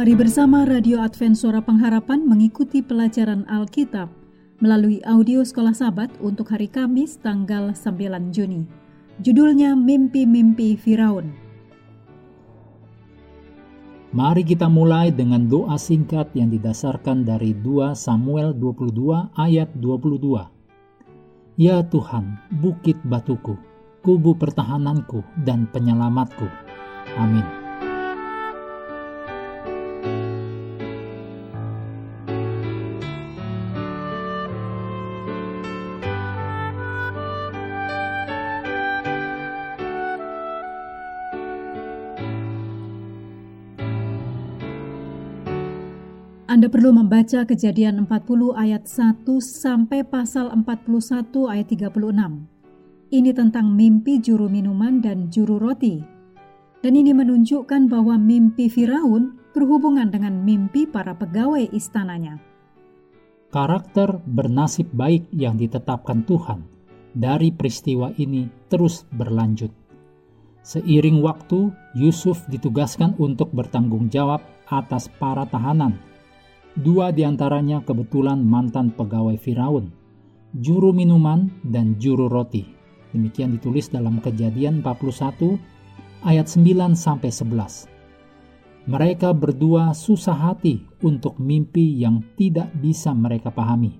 Mari bersama Radio Advent Suara Pengharapan mengikuti pelajaran Alkitab melalui audio Sekolah Sabat untuk hari Kamis tanggal 9 Juni. Judulnya Mimpi-Mimpi Firaun. Mari kita mulai dengan doa singkat yang didasarkan dari 2 Samuel 22 ayat 22. Ya Tuhan, bukit batuku, kubu pertahananku dan penyelamatku. Amin. Anda perlu membaca kejadian 40 ayat 1 sampai pasal 41 ayat 36. Ini tentang mimpi juru minuman dan juru roti. Dan ini menunjukkan bahwa mimpi Firaun berhubungan dengan mimpi para pegawai istananya. Karakter bernasib baik yang ditetapkan Tuhan dari peristiwa ini terus berlanjut. Seiring waktu, Yusuf ditugaskan untuk bertanggung jawab atas para tahanan Dua di antaranya kebetulan mantan pegawai Firaun, juru minuman dan juru roti. Demikian ditulis dalam Kejadian 41 ayat 9 sampai 11. Mereka berdua susah hati untuk mimpi yang tidak bisa mereka pahami.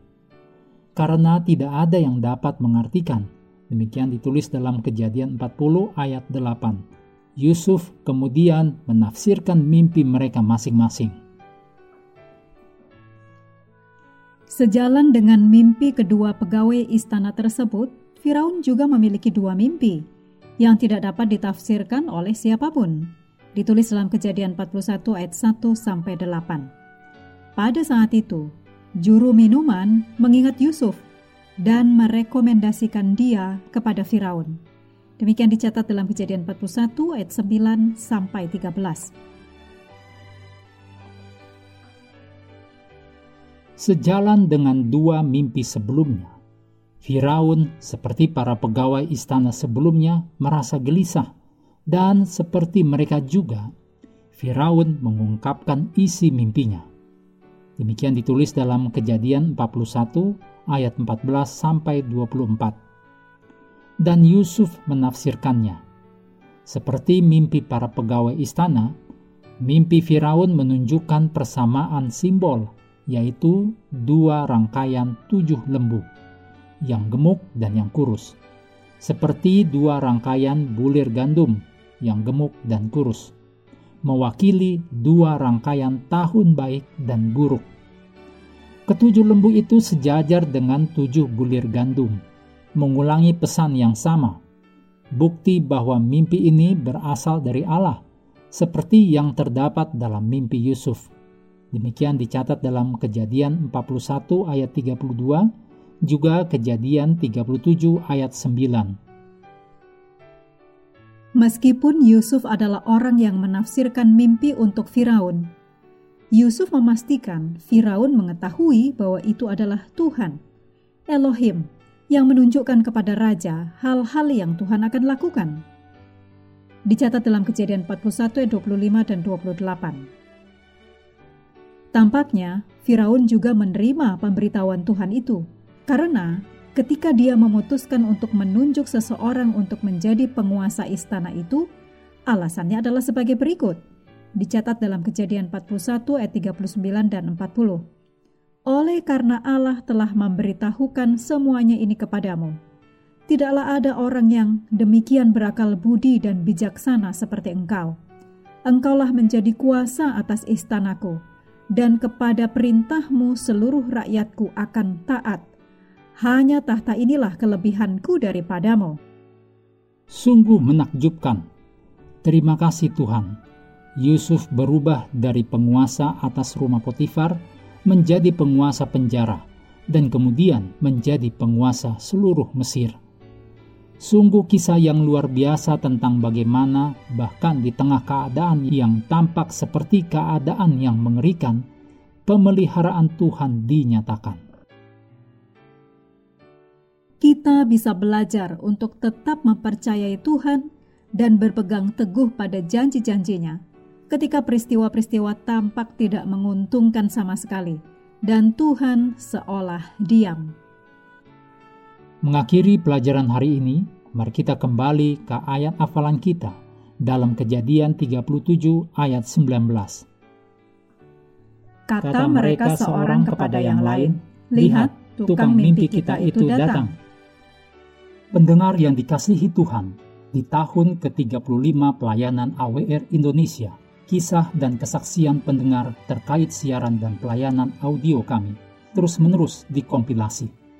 Karena tidak ada yang dapat mengartikan. Demikian ditulis dalam Kejadian 40 ayat 8. Yusuf kemudian menafsirkan mimpi mereka masing-masing. Sejalan dengan mimpi kedua pegawai istana tersebut, Firaun juga memiliki dua mimpi yang tidak dapat ditafsirkan oleh siapa pun. Ditulis dalam Kejadian 41 ayat 1 sampai 8. Pada saat itu, juru minuman mengingat Yusuf dan merekomendasikan dia kepada Firaun. Demikian dicatat dalam Kejadian 41 ayat 9 sampai 13. Sejalan dengan dua mimpi sebelumnya. Firaun, seperti para pegawai istana sebelumnya, merasa gelisah, dan seperti mereka juga, Firaun mengungkapkan isi mimpinya. Demikian ditulis dalam Kejadian 41 ayat 14 sampai 24. Dan Yusuf menafsirkannya. Seperti mimpi para pegawai istana, mimpi Firaun menunjukkan persamaan simbol yaitu dua rangkaian tujuh lembu, yang gemuk dan yang kurus, seperti dua rangkaian bulir gandum yang gemuk dan kurus, mewakili dua rangkaian tahun baik dan buruk. Ketujuh lembu itu sejajar dengan tujuh bulir gandum, mengulangi pesan yang sama, bukti bahwa mimpi ini berasal dari Allah, seperti yang terdapat dalam mimpi Yusuf Demikian dicatat dalam Kejadian 41 ayat 32, juga Kejadian 37 ayat 9. Meskipun Yusuf adalah orang yang menafsirkan mimpi untuk Firaun, Yusuf memastikan Firaun mengetahui bahwa itu adalah Tuhan, Elohim, yang menunjukkan kepada raja hal-hal yang Tuhan akan lakukan. Dicatat dalam Kejadian 41 ayat 25 dan 28. Tampaknya Firaun juga menerima pemberitahuan Tuhan itu, karena ketika dia memutuskan untuk menunjuk seseorang untuk menjadi penguasa istana itu, alasannya adalah sebagai berikut. Dicatat dalam kejadian 41 ayat 39 dan 40. Oleh karena Allah telah memberitahukan semuanya ini kepadamu, tidaklah ada orang yang demikian berakal budi dan bijaksana seperti engkau. Engkaulah menjadi kuasa atas istanaku, dan kepada perintahmu seluruh rakyatku akan taat. Hanya tahta inilah kelebihanku daripadamu. Sungguh menakjubkan. Terima kasih Tuhan. Yusuf berubah dari penguasa atas rumah Potifar menjadi penguasa penjara dan kemudian menjadi penguasa seluruh Mesir. Sungguh kisah yang luar biasa tentang bagaimana bahkan di tengah keadaan yang tampak seperti keadaan yang mengerikan, pemeliharaan Tuhan dinyatakan. Kita bisa belajar untuk tetap mempercayai Tuhan dan berpegang teguh pada janji-janjinya, ketika peristiwa-peristiwa tampak tidak menguntungkan sama sekali, dan Tuhan seolah diam. Mengakhiri pelajaran hari ini, mari kita kembali ke ayat hafalan kita dalam Kejadian 37 ayat 19. Kata mereka seorang kepada yang lain, "Lihat, tukang mimpi kita itu datang." Pendengar yang dikasihi Tuhan, di tahun ke-35 pelayanan AWR Indonesia, kisah dan kesaksian pendengar terkait siaran dan pelayanan audio kami terus-menerus dikompilasi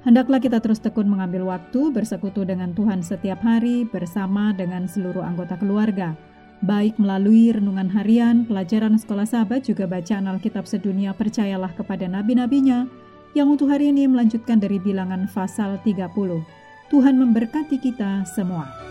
Hendaklah kita terus tekun mengambil waktu bersekutu dengan Tuhan setiap hari bersama dengan seluruh anggota keluarga, baik melalui renungan harian, pelajaran sekolah sahabat, juga bacaan Alkitab sedunia percayalah kepada nabi-nabinya, yang untuk hari ini melanjutkan dari bilangan pasal 30. Tuhan memberkati kita semua.